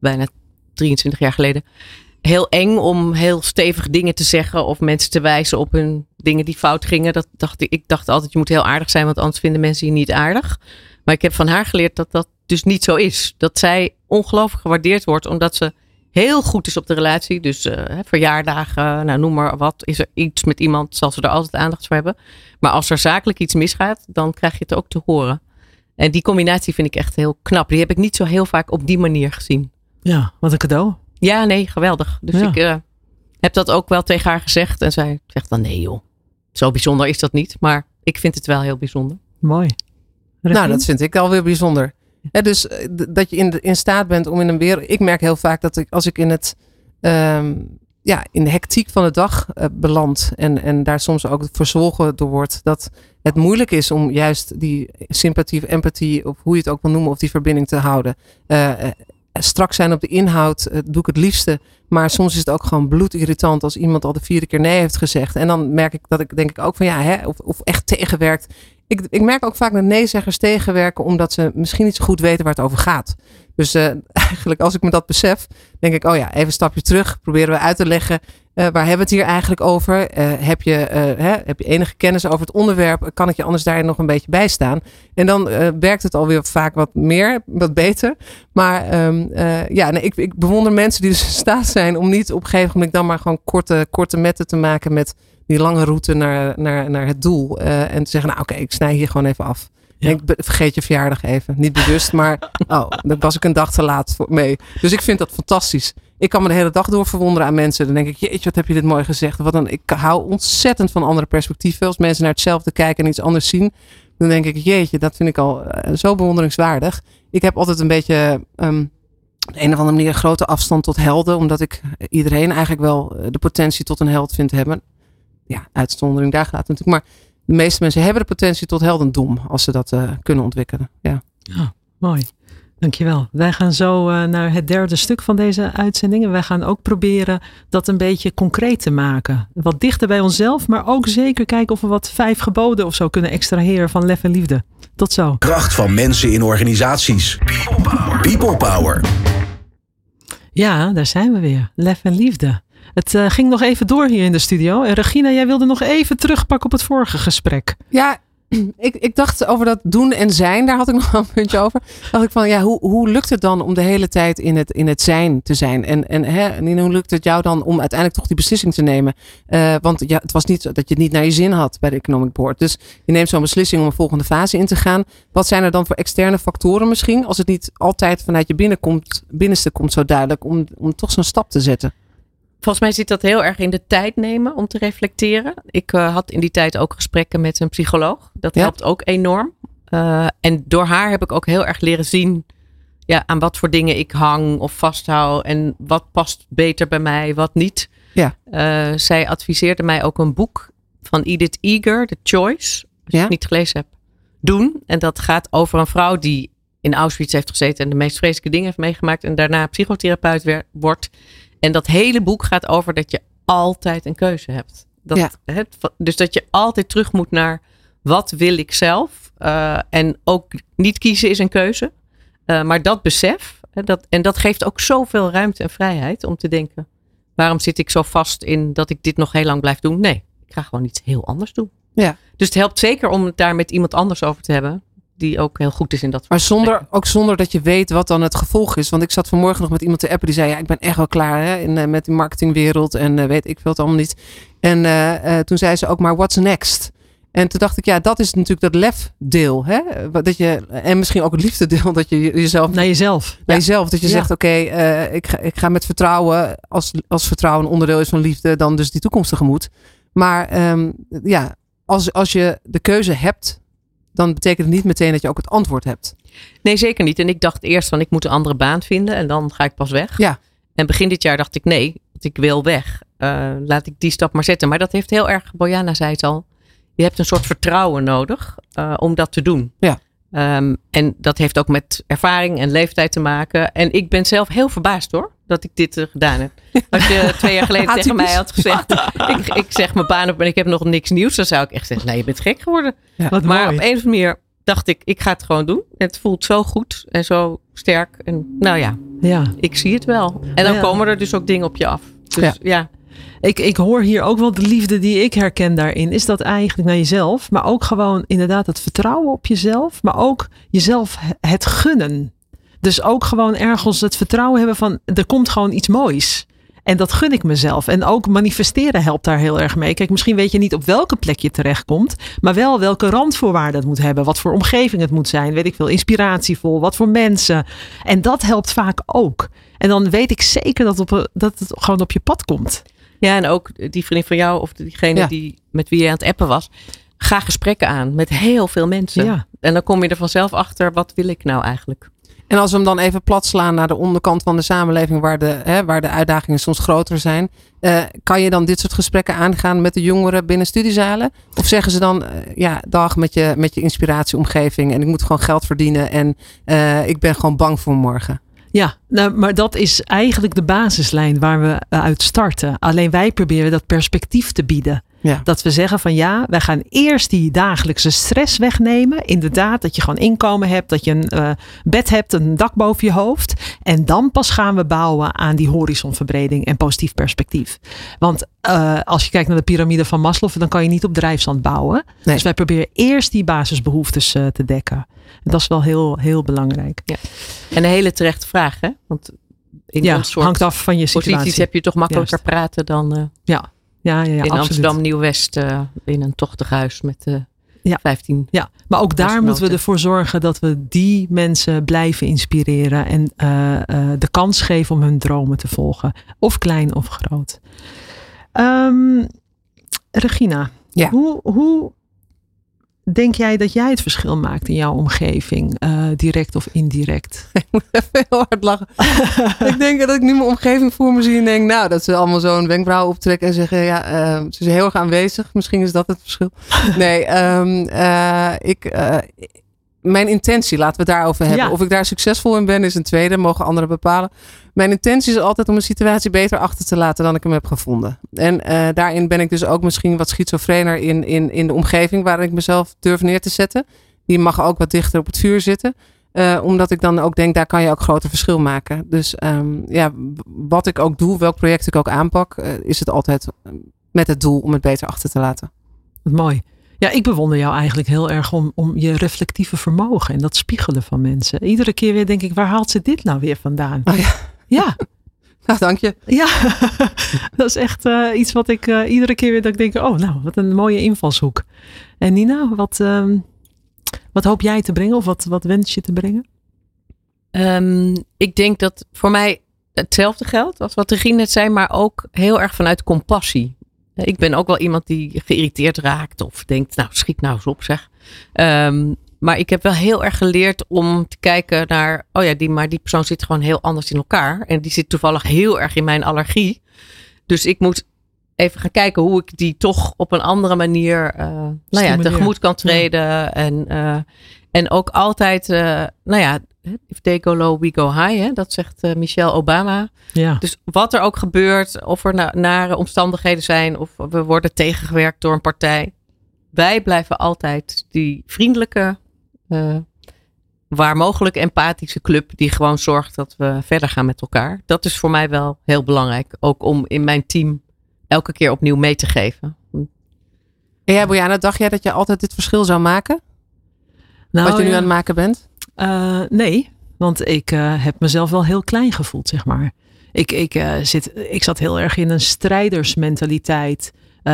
bijna 23 jaar geleden, heel eng om heel stevig dingen te zeggen of mensen te wijzen op hun dingen die fout gingen. Dat dacht ik, ik dacht altijd, je moet heel aardig zijn, want anders vinden mensen je niet aardig. Maar ik heb van haar geleerd dat dat dus niet zo is. Dat zij ongelooflijk gewaardeerd wordt, omdat ze heel goed is op de relatie. Dus hè, verjaardagen, nou, noem maar wat. Is er iets met iemand, zal ze er altijd aandacht voor hebben. Maar als er zakelijk iets misgaat, dan krijg je het ook te horen. En die combinatie vind ik echt heel knap. Die heb ik niet zo heel vaak op die manier gezien. ja, wat een cadeau. Ja, nee, geweldig. Dus Ja. ik eh, heb dat ook wel tegen haar gezegd. En zij zegt dan, nee joh, zo bijzonder is dat niet. Maar ik vind het wel heel bijzonder. Mooi. Nou, dat vind ik alweer bijzonder. Dus eh, dat je in, staat bent om in een wereld. Ik merk heel vaak dat ik als ik in het. ehm, ja, in de hectiek van de dag eh, beland. En, en daar soms ook verzwolgen door wordt. Dat het moeilijk is om juist die sympathie of empathie. of hoe je het ook wil noemen. of die verbinding te houden. Eh, strak zijn op de inhoud uh, doe ik het liefste. Maar soms is het ook gewoon bloedirritant als iemand al de vierde keer nee heeft gezegd. En dan merk ik dat ik denk ik ook van ja, hè, of, of echt tegenwerkt. Ik, ik merk ook vaak dat neezeggers tegenwerken omdat ze misschien niet zo goed weten waar het over gaat. Dus uh, eigenlijk als ik me dat besef, denk ik, oh ja, even een stapje terug. Proberen we uit te leggen uh, waar hebben we het hier eigenlijk over? Uh, heb, je, hè, heb je enige kennis over het onderwerp? Kan ik je anders daar nog een beetje bij staan? En dan werkt het alweer vaak wat meer, wat beter. Maar um, ja, ik, ik bewonder mensen die dus in staat zijn om niet op een gegeven moment dan maar gewoon korte, korte metten te maken met die lange route naar, naar, naar het doel. en te zeggen, nou oké, okay, ik snij hier gewoon even af. Ja. Ik vergeet je verjaardag even. Niet bewust, maar oh, dan was ik een dag te laat voor, mee. Dus ik vind dat fantastisch. Ik kan me de hele dag door verwonderen aan mensen. Dan denk ik, jeetje, wat heb je dit mooi gezegd. Wat dan, ik hou ontzettend van andere perspectieven. Als mensen naar hetzelfde kijken en iets anders zien. Dan denk ik, jeetje, dat vind ik al uh, zo bewonderingswaardig. Ik heb altijd een beetje... Um, op een of andere manier een grote afstand tot helden. Omdat ik iedereen eigenlijk wel de potentie tot een held vind hebben. Ja, uitzondering daar gaat natuurlijk. Maar de meeste mensen hebben de potentie tot heldendom als ze dat uh, kunnen ontwikkelen. Ja. ja, mooi. Dankjewel. Wij gaan zo uh, naar het derde stuk van deze uitzending. En wij gaan ook proberen dat een beetje concreet te maken. Wat dichter bij onszelf, maar ook zeker kijken of we wat vijf geboden of zo kunnen extraheren van lef en liefde. Tot zo. Kracht van mensen in organisaties. People Power. People power. Ja, daar zijn we weer. Lef en liefde. Het uh, ging nog even door hier in de studio. En Regina, jij wilde nog even terugpakken op het vorige gesprek. Ja, ik, ik dacht over dat doen en zijn, daar had ik nog een puntje over. Dacht ik van, ja, hoe, hoe lukt het dan om de hele tijd in het, in het zijn te zijn? En, en, hè, en hoe lukt het jou dan om uiteindelijk toch die beslissing te nemen? Uh, want ja, het was niet dat je het niet naar je zin had bij de Economic Board. Dus je neemt zo'n beslissing om een volgende fase in te gaan. Wat zijn er dan voor externe factoren misschien? Als het niet altijd vanuit je binnenkomt, binnenste komt zo duidelijk, om, om toch zo'n stap te zetten. Volgens mij zit dat heel erg in de tijd nemen om te reflecteren. Ik uh, had in die tijd ook gesprekken met een psycholoog. Dat ja. helpt ook enorm. Uh, en door haar heb ik ook heel erg leren zien ja, aan wat voor dingen ik hang of vasthoud. En wat past beter bij mij, wat niet. Ja. Uh, zij adviseerde mij ook een boek van Edith Eger, The Choice. Als ja. je het niet gelezen hebt, doen. En dat gaat over een vrouw die in Auschwitz heeft gezeten en de meest vreselijke dingen heeft meegemaakt. En daarna psychotherapeut wordt. En dat hele boek gaat over dat je altijd een keuze hebt. Dat, ja. het, dus dat je altijd terug moet naar wat wil ik zelf. Uh, en ook niet kiezen is een keuze. Uh, maar dat besef. Dat, en dat geeft ook zoveel ruimte en vrijheid om te denken. Waarom zit ik zo vast in dat ik dit nog heel lang blijf doen? Nee, ik ga gewoon iets heel anders doen. Ja. Dus het helpt zeker om het daar met iemand anders over te hebben die ook heel goed is in dat. Maar zonder, ook zonder dat je weet wat dan het gevolg is. Want ik zat vanmorgen nog met iemand te appen die zei: Ja, ik ben echt wel klaar hè, in, uh, met die marketingwereld en uh, weet ik veel het allemaal niet. En uh, toen zei ze ook maar: What's next? En toen dacht ik, ja, dat is natuurlijk dat lefdeel. Hè? Dat je, en misschien ook het liefdedeel, dat je jezelf. Naar jezelf. Naar ja. jezelf. Dat je ja. zegt, oké, okay, ik, ga, ik ga met vertrouwen. Als, als vertrouwen een onderdeel is van liefde, dan dus die toekomst tegemoet. Maar um, ja, als, als je de keuze hebt dan betekent het niet meteen dat je ook het antwoord hebt. Nee, zeker niet. En ik dacht eerst van ik moet een andere baan vinden en dan ga ik pas weg. Ja. En begin dit jaar dacht ik nee, ik wil weg. Uh, laat ik die stap maar zetten. Maar dat heeft heel erg, Bojana zei het al, je hebt een soort vertrouwen nodig uh, om dat te doen. Ja. Um, en dat heeft ook met ervaring en leeftijd te maken. En ik ben zelf heel verbaasd hoor, dat ik dit uh, gedaan heb. Als je twee jaar geleden tegen mij had gezegd, ik, ik zeg mijn baan op en ik heb nog niks nieuws, dan zou ik echt zeggen, nee, je bent gek geworden. Ja, maar mooi. op een of andere manier dacht ik, ik ga het gewoon doen. Het voelt zo goed en zo sterk. En nou ja, ja. ik zie het wel. En dan ja. komen er dus ook dingen op je af. Dus ja. ja. Ik, ik hoor hier ook wel de liefde die ik herken daarin. Is dat eigenlijk naar jezelf. Maar ook gewoon inderdaad het vertrouwen op jezelf. Maar ook jezelf het gunnen. Dus ook gewoon ergens het vertrouwen hebben van er komt gewoon iets moois. En dat gun ik mezelf. En ook manifesteren helpt daar heel erg mee. Kijk, misschien weet je niet op welke plek je terechtkomt. Maar wel welke randvoorwaarden het moet hebben. Wat voor omgeving het moet zijn. Weet ik veel. Inspiratievol. Wat voor mensen. En dat helpt vaak ook. En dan weet ik zeker dat, op, dat het gewoon op je pad komt. Ja, en ook die vriendin van jou of diegene ja. die met wie je aan het appen was. Ga gesprekken aan met heel veel mensen. Ja. En dan kom je er vanzelf achter, wat wil ik nou eigenlijk? En als we hem dan even plat slaan naar de onderkant van de samenleving, waar de, hè, waar de uitdagingen soms groter zijn. Uh, kan je dan dit soort gesprekken aangaan met de jongeren binnen studiezalen? Of zeggen ze dan, uh, ja, dag met je, met je inspiratieomgeving en ik moet gewoon geld verdienen en uh, ik ben gewoon bang voor morgen? Ja, nou, maar dat is eigenlijk de basislijn waar we eh, uit starten. Alleen wij proberen dat perspectief te bieden. Ja. Dat we zeggen van ja, wij gaan eerst die dagelijkse stress wegnemen. Inderdaad, dat je gewoon inkomen hebt, dat je een eh, bed hebt, een dak boven je hoofd. En dan pas gaan we bouwen aan die horizonverbreding en positief perspectief. Want eh, als je kijkt naar de piramide van Maslow, dan kan je niet op drijfzand bouwen. Nee. Dus wij proberen eerst die basisbehoeftes eh, te dekken. En dat is wel heel, heel belangrijk. Ja. En een hele terechte vraag, hè? Want in Ja, soort hangt af van je situatie. posities heb je toch makkelijker praten dan Ja, ja, ja, ja in absoluut. Amsterdam Nieuw-West eh, in een tochtig huis met eh Ja. 15. Ja, maar ook daar moeten we ervoor zorgen dat we die mensen blijven inspireren en eh, eh, de kans geven om hun dromen te volgen, of klein of groot. Ehm, Regina, Ja. hoe, hoe denk jij dat jij het verschil maakt in jouw omgeving, eh, direct of indirect? Ik moet even heel hard lachen. ik denk dat ik nu mijn omgeving voor me zie en denk, nou, dat ze allemaal zo'n wenkbrauw optrekken en zeggen, ja, eh, ze is heel erg aanwezig. Misschien is dat het verschil. Nee, ehm, eh, ik, mijn intentie, laten we het daarover hebben. Ja. Of ik daar succesvol in ben, is een tweede, mogen anderen bepalen. Mijn intentie is altijd om een situatie beter achter te laten dan ik hem heb gevonden. En eh, daarin ben ik dus ook misschien wat schizofrener in, in, in de omgeving waar ik mezelf durf neer te zetten. Die mag ook wat dichter op het vuur zitten. Eh, omdat ik dan ook denk, daar kan je ook groter verschil maken. Dus ehm, ja, wat ik ook doe, welk project ik ook aanpak, eh, is het altijd met het doel om het beter achter te laten. Wat mooi. Ja, ik bewonder jou eigenlijk heel erg om, om je reflectieve vermogen en dat spiegelen van mensen. Iedere keer weer denk ik, waar haalt ze dit nou weer vandaan? Oh ja. Ja, Nou, dank je. Ja, dat is echt eh, iets wat ik eh, iedere keer weer dat ik denk, oh nou, wat een mooie invalshoek. En Nina, wat, ehm, wat hoop jij te brengen of wat, wat wens je te brengen? Ehm, ik denk dat voor mij hetzelfde geldt als wat Regine net zei, maar ook heel erg vanuit compassie. Ik ben ook wel iemand die geïrriteerd raakt of denkt, nou schiet nou eens op zeg. Ehm, maar ik heb wel heel erg geleerd om te kijken naar, oh ja, die, maar die persoon zit gewoon heel anders in elkaar. En die zit toevallig heel erg in mijn allergie. Dus ik moet even gaan kijken hoe ik die toch op een andere manier eh, nou ja, tegemoet kan treden. En, eh, en ook altijd, eh, nou ja, if they go low, we go high. Hè? Dat zegt eh, Michelle Obama. Ja, Dus wat er ook gebeurt, of er na, nare omstandigheden zijn, of we worden tegengewerkt door een partij. Wij blijven altijd die vriendelijke, eh, waar mogelijk empathische club die gewoon zorgt dat we verder gaan met elkaar. Dat is voor mij wel heel belangrijk. Ook om in mijn team elke keer opnieuw mee te geven. En jij, Bojana, dacht jij dat je altijd dit verschil zou maken? nou, wat je nu ja. aan het maken bent? Eh, nee, want ik eh, heb mezelf wel heel klein gevoeld, zeg maar. Ik, ik, eh, zit, ik zat heel erg in een strijdersmentaliteit.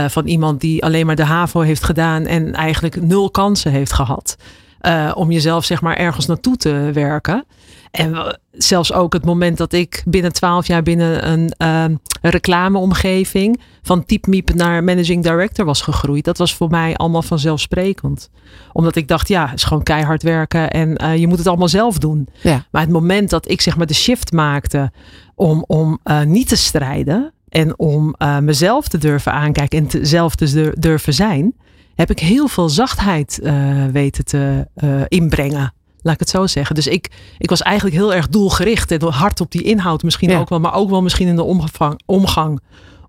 van iemand die alleen maar de HAVO heeft gedaan en eigenlijk nul kansen heeft gehad. eh, om jezelf zeg maar ergens naartoe te werken. En zelfs ook het moment dat ik binnen twaalf jaar binnen een ehm, reclameomgeving van typmiep naar managing director was gegroeid. Dat was voor mij allemaal vanzelfsprekend. Omdat ik dacht, ja, het is gewoon keihard werken en eh, je moet het allemaal zelf doen. Ja. Maar het moment dat ik zeg maar de shift maakte om, om eh, niet te strijden en om eh, mezelf te durven aankijken en te, zelf te dur- durven zijn, heb ik heel veel zachtheid weten te inbrengen. Laat ik het zo zeggen. Dus ik, ik was eigenlijk heel erg doelgericht en hard op die inhoud misschien Ja. ook wel, maar ook wel misschien in de omvang, omgang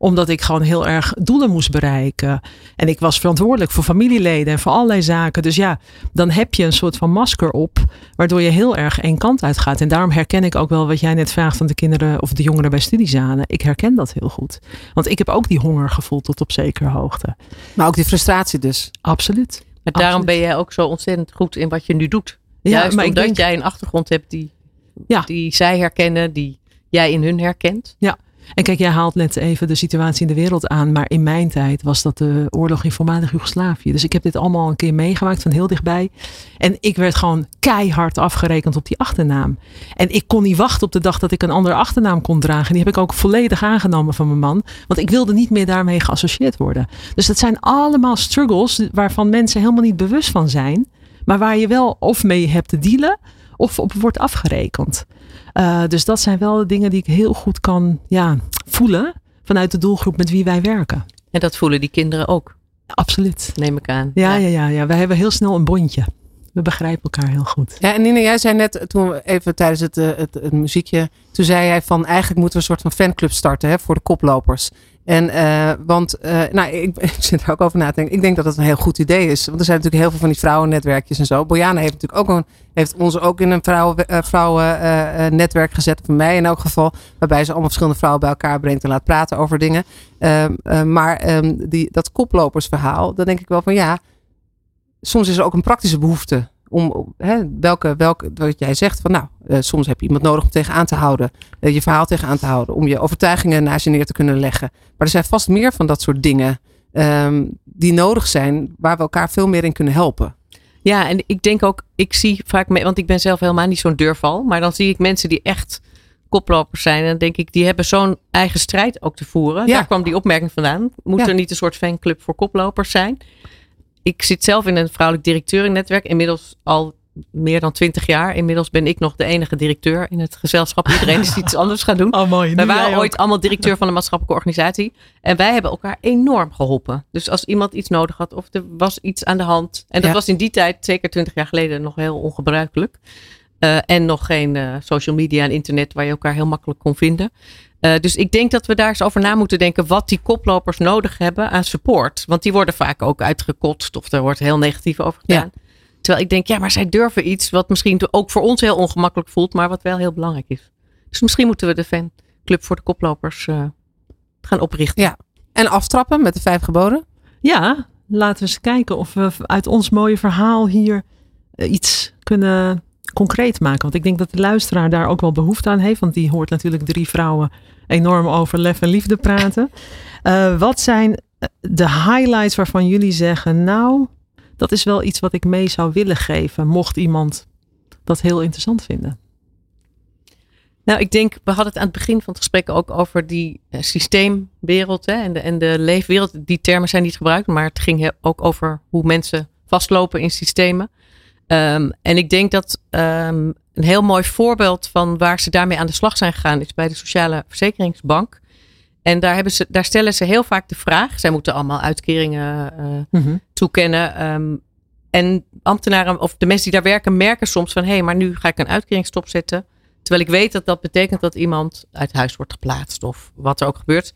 omdat ik gewoon heel erg doelen moest bereiken. En ik was verantwoordelijk voor familieleden en voor allerlei zaken. Dus ja, dan heb je een soort van masker op. Waardoor je heel erg één kant uit gaat. En daarom herken ik ook wel wat jij net vraagt van de kinderen of de jongeren bij studiezalen. Ik herken dat heel goed. Want ik heb ook die honger gevoeld tot op zekere hoogte. Maar ook die frustratie dus. Absoluut. Maar daarom Absoluut. ben jij ook zo ontzettend goed in wat je nu doet. Ja, Juist maar omdat denk- jij een achtergrond hebt die, Ja. die zij herkennen, die jij in hun herkent. Ja. En kijk, jij haalt net even de situatie in de wereld aan. Maar in mijn tijd was dat de oorlog in voormalig Joegoslavië. Dus ik heb dit allemaal een keer meegemaakt van heel dichtbij. En ik werd gewoon keihard afgerekend op die achternaam. En ik kon niet wachten op de dag dat ik een andere achternaam kon dragen. En die heb ik ook volledig aangenomen van mijn man. Want ik wilde niet meer daarmee geassocieerd worden. Dus dat zijn allemaal struggles waarvan mensen helemaal niet bewust van zijn. Maar waar je wel of mee hebt te dealen of op wordt afgerekend. Uh, dus dat zijn wel de dingen die ik heel goed kan ja, voelen vanuit de doelgroep met wie wij werken. En dat voelen die kinderen ook. Absoluut. Neem ik aan. Ja, ja, ja. ja. Wij hebben heel snel een bondje. We begrijpen elkaar heel goed. Ja, en Nina, jij zei net toen we even tijdens het, eh, het, het muziekje, toen zei jij van eigenlijk moeten we een soort van fanclub starten hè, voor de koplopers. En eh, want, eh, nou, ik, ik zit er ook over na te denken. Ik denk dat dat een heel goed idee is. Want er zijn natuurlijk heel veel van die vrouwennetwerkjes en zo. Bojana heeft natuurlijk ook een, heeft ons ook in een vrouwen, eh, vrouwennetwerk gezet. Voor mij in elk geval. Waarbij ze allemaal verschillende vrouwen bij elkaar brengt en laat praten over dingen. Ehm, eh, maar ehm, die, dat koplopersverhaal, dan denk ik wel van ja. Soms is er ook een praktische behoefte om hè, welke, welke, wat jij zegt van nou, eh, soms heb je iemand nodig om tegenaan te houden, eh, je verhaal tegenaan te houden, om je overtuigingen naast je neer te kunnen leggen. Maar er zijn vast meer van dat soort dingen ehm, die nodig zijn, waar we elkaar veel meer in kunnen helpen. Ja, en ik denk ook, ik zie vaak, me- want ik ben zelf helemaal niet zo'n deurval, maar dan zie ik mensen die echt koplopers zijn. En dan denk ik, die hebben zo'n eigen strijd ook te voeren. Ja. Daar kwam die opmerking vandaan. Moet Ja. er niet een soort fanclub voor koplopers zijn? Ik zit zelf in een vrouwelijk directeurennetwerk, inmiddels al meer dan twintig jaar. Inmiddels ben ik nog de enige directeur in het gezelschap. Iedereen is iets anders gaan doen. Oh, mooi. Wij waren ook. ooit allemaal directeur van een maatschappelijke organisatie. En wij hebben elkaar enorm geholpen. Dus als iemand iets nodig had of er was iets aan de hand. En dat Ja. was in die tijd, zeker twintig jaar geleden, nog heel ongebruikelijk. Eh, en nog geen eh, social media en internet waar je elkaar heel makkelijk kon vinden. Eh, dus ik denk dat we daar eens over na moeten denken wat die koplopers nodig hebben aan support. Want die worden vaak ook uitgekotst of er wordt heel negatief over gedaan. Terwijl ik denk, ja, maar zij durven iets wat misschien ook voor ons heel ongemakkelijk voelt, maar wat wel heel belangrijk is. Dus misschien moeten we de fanclub voor de koplopers eh, gaan oprichten. Ja. En aftrappen met de vijf geboden. Ja, laten we eens kijken of we uit ons mooie verhaal hier eh, iets kunnen concreet maken. Want ik denk dat de luisteraar daar ook wel behoefte aan heeft. Want die hoort natuurlijk drie vrouwen enorm over lef en liefde praten. Eh, wat zijn eh, de highlights waarvan jullie zeggen, nou, dat is wel iets wat ik mee zou willen geven, mocht iemand dat heel interessant vinden. Nou, ik denk, we hadden het aan het begin van het gesprek ook over die eh, systeemwereld hè, en, de, en de leefwereld. Die termen zijn niet gebruikt, maar het ging ook over hoe mensen vastlopen in systemen. Ehm, en ik denk dat ehm, een heel mooi voorbeeld van waar ze daarmee aan de slag zijn gegaan is bij de Sociale Verzekeringsbank. En daar, hebben ze, daar stellen ze heel vaak de vraag. Zij moeten allemaal uitkeringen eh, toekennen. ehm, en ambtenaren of de mensen die daar werken merken soms van... hé, hey, maar nu ga ik een uitkering stopzetten. Terwijl ik weet dat dat betekent dat iemand uit huis wordt geplaatst of wat er ook gebeurt.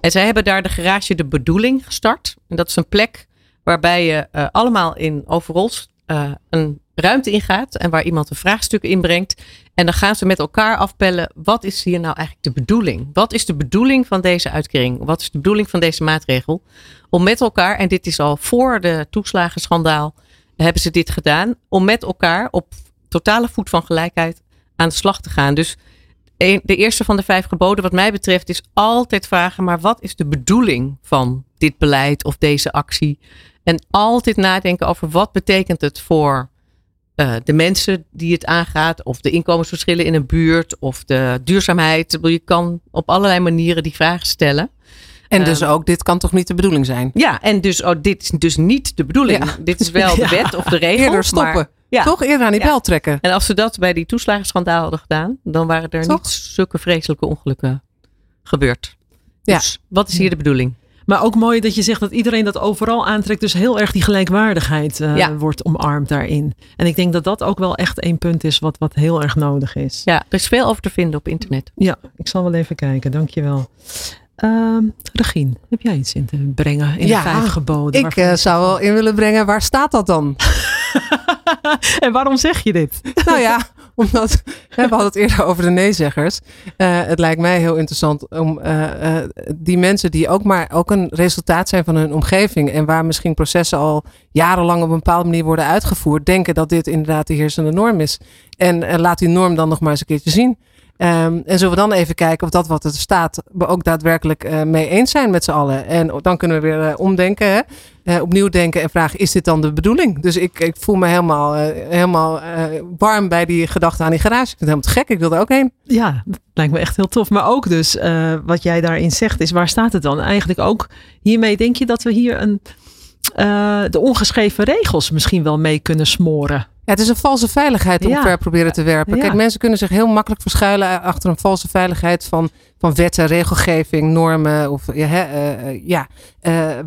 En zij hebben daar de garage De Bedoeling gestart. En dat is een plek waarbij je eh, allemaal in overrols eh, een ruimte ingaat. En waar iemand een vraagstuk inbrengt. En dan gaan ze met elkaar afpellen. Wat is hier nou eigenlijk de bedoeling? Wat is de bedoeling van deze uitkering? Wat is de bedoeling van deze maatregel? Om met elkaar, en dit is al voor de toeslagenschandaal, hebben ze dit gedaan. Om met elkaar op totale voet van gelijkheid aan de slag te gaan. Dus de eerste van de vijf geboden, wat mij betreft, is altijd vragen: maar wat is de bedoeling van dit beleid of deze actie? En altijd nadenken over wat betekent het voor eh, de mensen die het aangaat, of de inkomensverschillen in een buurt, of de duurzaamheid. Je kan op allerlei manieren die vragen stellen. En dus Ehm, ook, dit kan toch niet de bedoeling zijn? Ja, en dus oh, dit is dus niet de bedoeling. Ja. Dit is wel de Ja. wet of de regel. Eerder stoppen. maar- ja. Toch eerder aan die bel trekken. En als ze dat bij die toeslagenschandaal hadden gedaan, dan waren er Toch? niet zulke vreselijke ongelukken gebeurd. Ja. Dus wat is hier de bedoeling? Maar ook mooi dat je zegt dat iedereen dat overal aantrekt. Dus heel erg die gelijkwaardigheid eh, Ja. wordt omarmd daarin. En ik denk dat dat ook wel echt één punt is wat, wat heel erg nodig is. Ja, er is veel over te vinden op internet. Ja, ik zal wel even kijken. Dankjewel. Ehm Regine, heb jij iets in te brengen in Ja, de vijf geboden? Ik eh, zou wel in willen brengen, waar staat dat dan? En waarom zeg je dit? nou ja, omdat we hadden het eerder over de neezeggers. Eh, het lijkt mij heel interessant om eh, eh, die mensen die ook maar ook een resultaat zijn van hun omgeving en waar misschien processen al jarenlang op een bepaalde manier worden uitgevoerd, denken dat dit inderdaad de heersende norm is. En laat die norm dan nog maar eens een keertje zien. Ehm, en zullen we dan even kijken of dat wat er staat, we ook daadwerkelijk mee eens zijn met z'n allen. En dan kunnen we weer omdenken, hè? Eh, opnieuw denken en vragen, is dit dan de bedoeling? Dus ik, ik voel me helemaal, eh, helemaal eh, warm bij die gedachte aan die garage. Ik vind het helemaal te gek, ik wil er ook heen. Ja, dat lijkt me echt heel tof. Maar ook dus, wat jij daarin zegt, is waar staat het dan? Eigenlijk ook hiermee denk je dat we hier een, eh, de ongeschreven regels misschien wel mee kunnen smoren. Ja, het is een valse veiligheid om Ja. ver proberen te werpen. Ja. Kijk, mensen kunnen zich heel makkelijk verschuilen achter een valse veiligheid van, van wetten, regelgeving, normen of ja, hè, eh, eh, ja,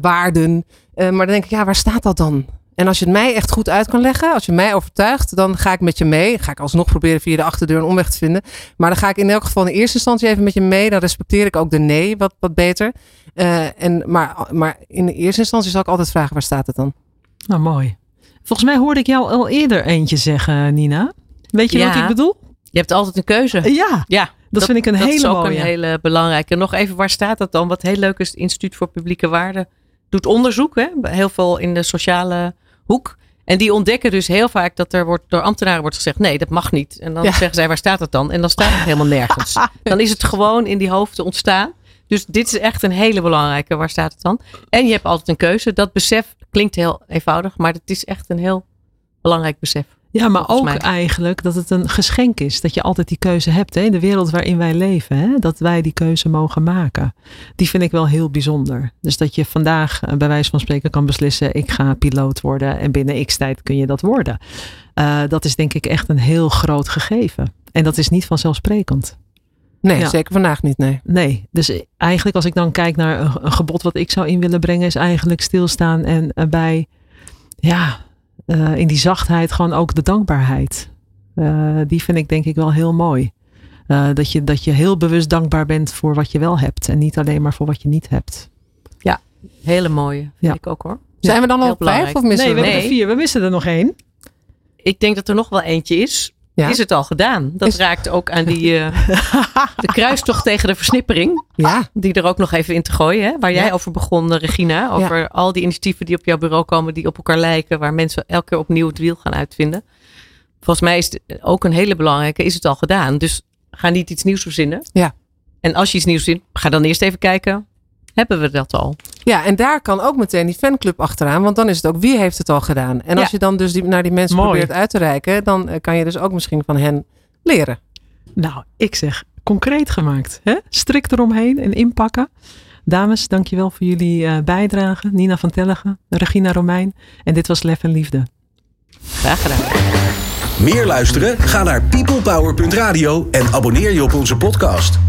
waarden. Maar dan denk ik, ja, waar staat dat dan? En als je het mij echt goed uit kan leggen, als je mij overtuigt, dan ga ik met je mee. Ga ik alsnog proberen via de achterdeur een omweg te vinden. Maar dan ga ik in elk geval in eerste instantie even met je mee. Dan respecteer ik ook de nee wat, wat beter. Uh, en, maar, maar in de eerste instantie zal ik altijd vragen, waar staat het dan? Nou, mooi. Volgens mij hoorde ik jou al eerder eentje zeggen, Nina. Weet je Ja. wat ik bedoel? Je hebt altijd een keuze. Ja, Ja, dat, vind ik een dat hele is ook mooie. een hele belangrijke. Nog even, waar staat dat dan? Wat heel leuk is, het Instituut voor Publieke Waarden doet onderzoek. Hè? Heel veel in de sociale hoek. En die ontdekken dus heel vaak dat er wordt, door ambtenaren wordt gezegd: nee, dat mag niet. En dan Ja. zeggen zij: waar staat het dan? En dan staat het helemaal nergens. Dan is het gewoon in die hoofden ontstaan. Dus dit is echt een hele belangrijke. Waar staat het dan? En je hebt altijd een keuze. Dat besef klinkt heel eenvoudig, maar het is echt een heel belangrijk besef. Ja, maar ook mij. eigenlijk dat het een geschenk is. Dat je altijd die keuze hebt. Hè? In de wereld waarin wij leven. Hè? Dat wij die keuze mogen maken. Die vind ik wel heel bijzonder. Dus dat je vandaag eh, bij wijze van spreken kan beslissen. Ik ga piloot worden. En binnen x tijd kun je dat worden. Eh, dat is denk ik echt een heel groot gegeven. En dat is niet vanzelfsprekend. Nee, Ja. zeker vandaag niet, nee. Nee, dus eigenlijk als ik dan kijk naar een, gebod wat ik zou in willen brengen, is eigenlijk stilstaan en bij, ja, eh, in die zachtheid gewoon ook de dankbaarheid. Eh, die vind ik denk ik wel heel mooi. Eh, dat, je, dat je heel bewust dankbaar bent voor wat je wel hebt en niet alleen maar voor wat je niet hebt. Hele mooie, vind Ja. ik ook hoor. Zijn we dan al op vijf of missen nee, we Nee. er vier. We missen er nog één. Ik denk dat er nog wel eentje is. Ja. Is het al gedaan? Dat Is- raakt ook aan die eh, de kruistocht tegen de versnippering. Ja, Die er ook nog even in te gooien. Hè? Waar jij Ja. over begon, eh, Regina. Over al die initiatieven die op jouw bureau komen. Die op elkaar lijken. Waar mensen elke keer opnieuw het wiel gaan uitvinden. Volgens mij is het ook een hele belangrijke. Is het al gedaan? Dus ga niet iets nieuws verzinnen. Ja. En als je iets nieuws vindt, ga dan eerst even kijken. Hebben we dat al? Ja, en daar kan ook meteen die fanclub achteraan. Want dan is het ook wie heeft het al gedaan. En als je dan dus die, naar die mensen Mooi. probeert uit te reiken. Dan eh, kan je dus ook misschien van hen leren. Nou, ik zeg concreet gemaakt. Hè? Strikt eromheen en inpakken. Dames, dankjewel voor jullie eh, bijdrage. Nina van Tellegen, Regina Romein. En dit was Lef en Liefde. Graag gedaan. Meer luisteren? Ga naar peoplepower.radio en abonneer je op onze podcast.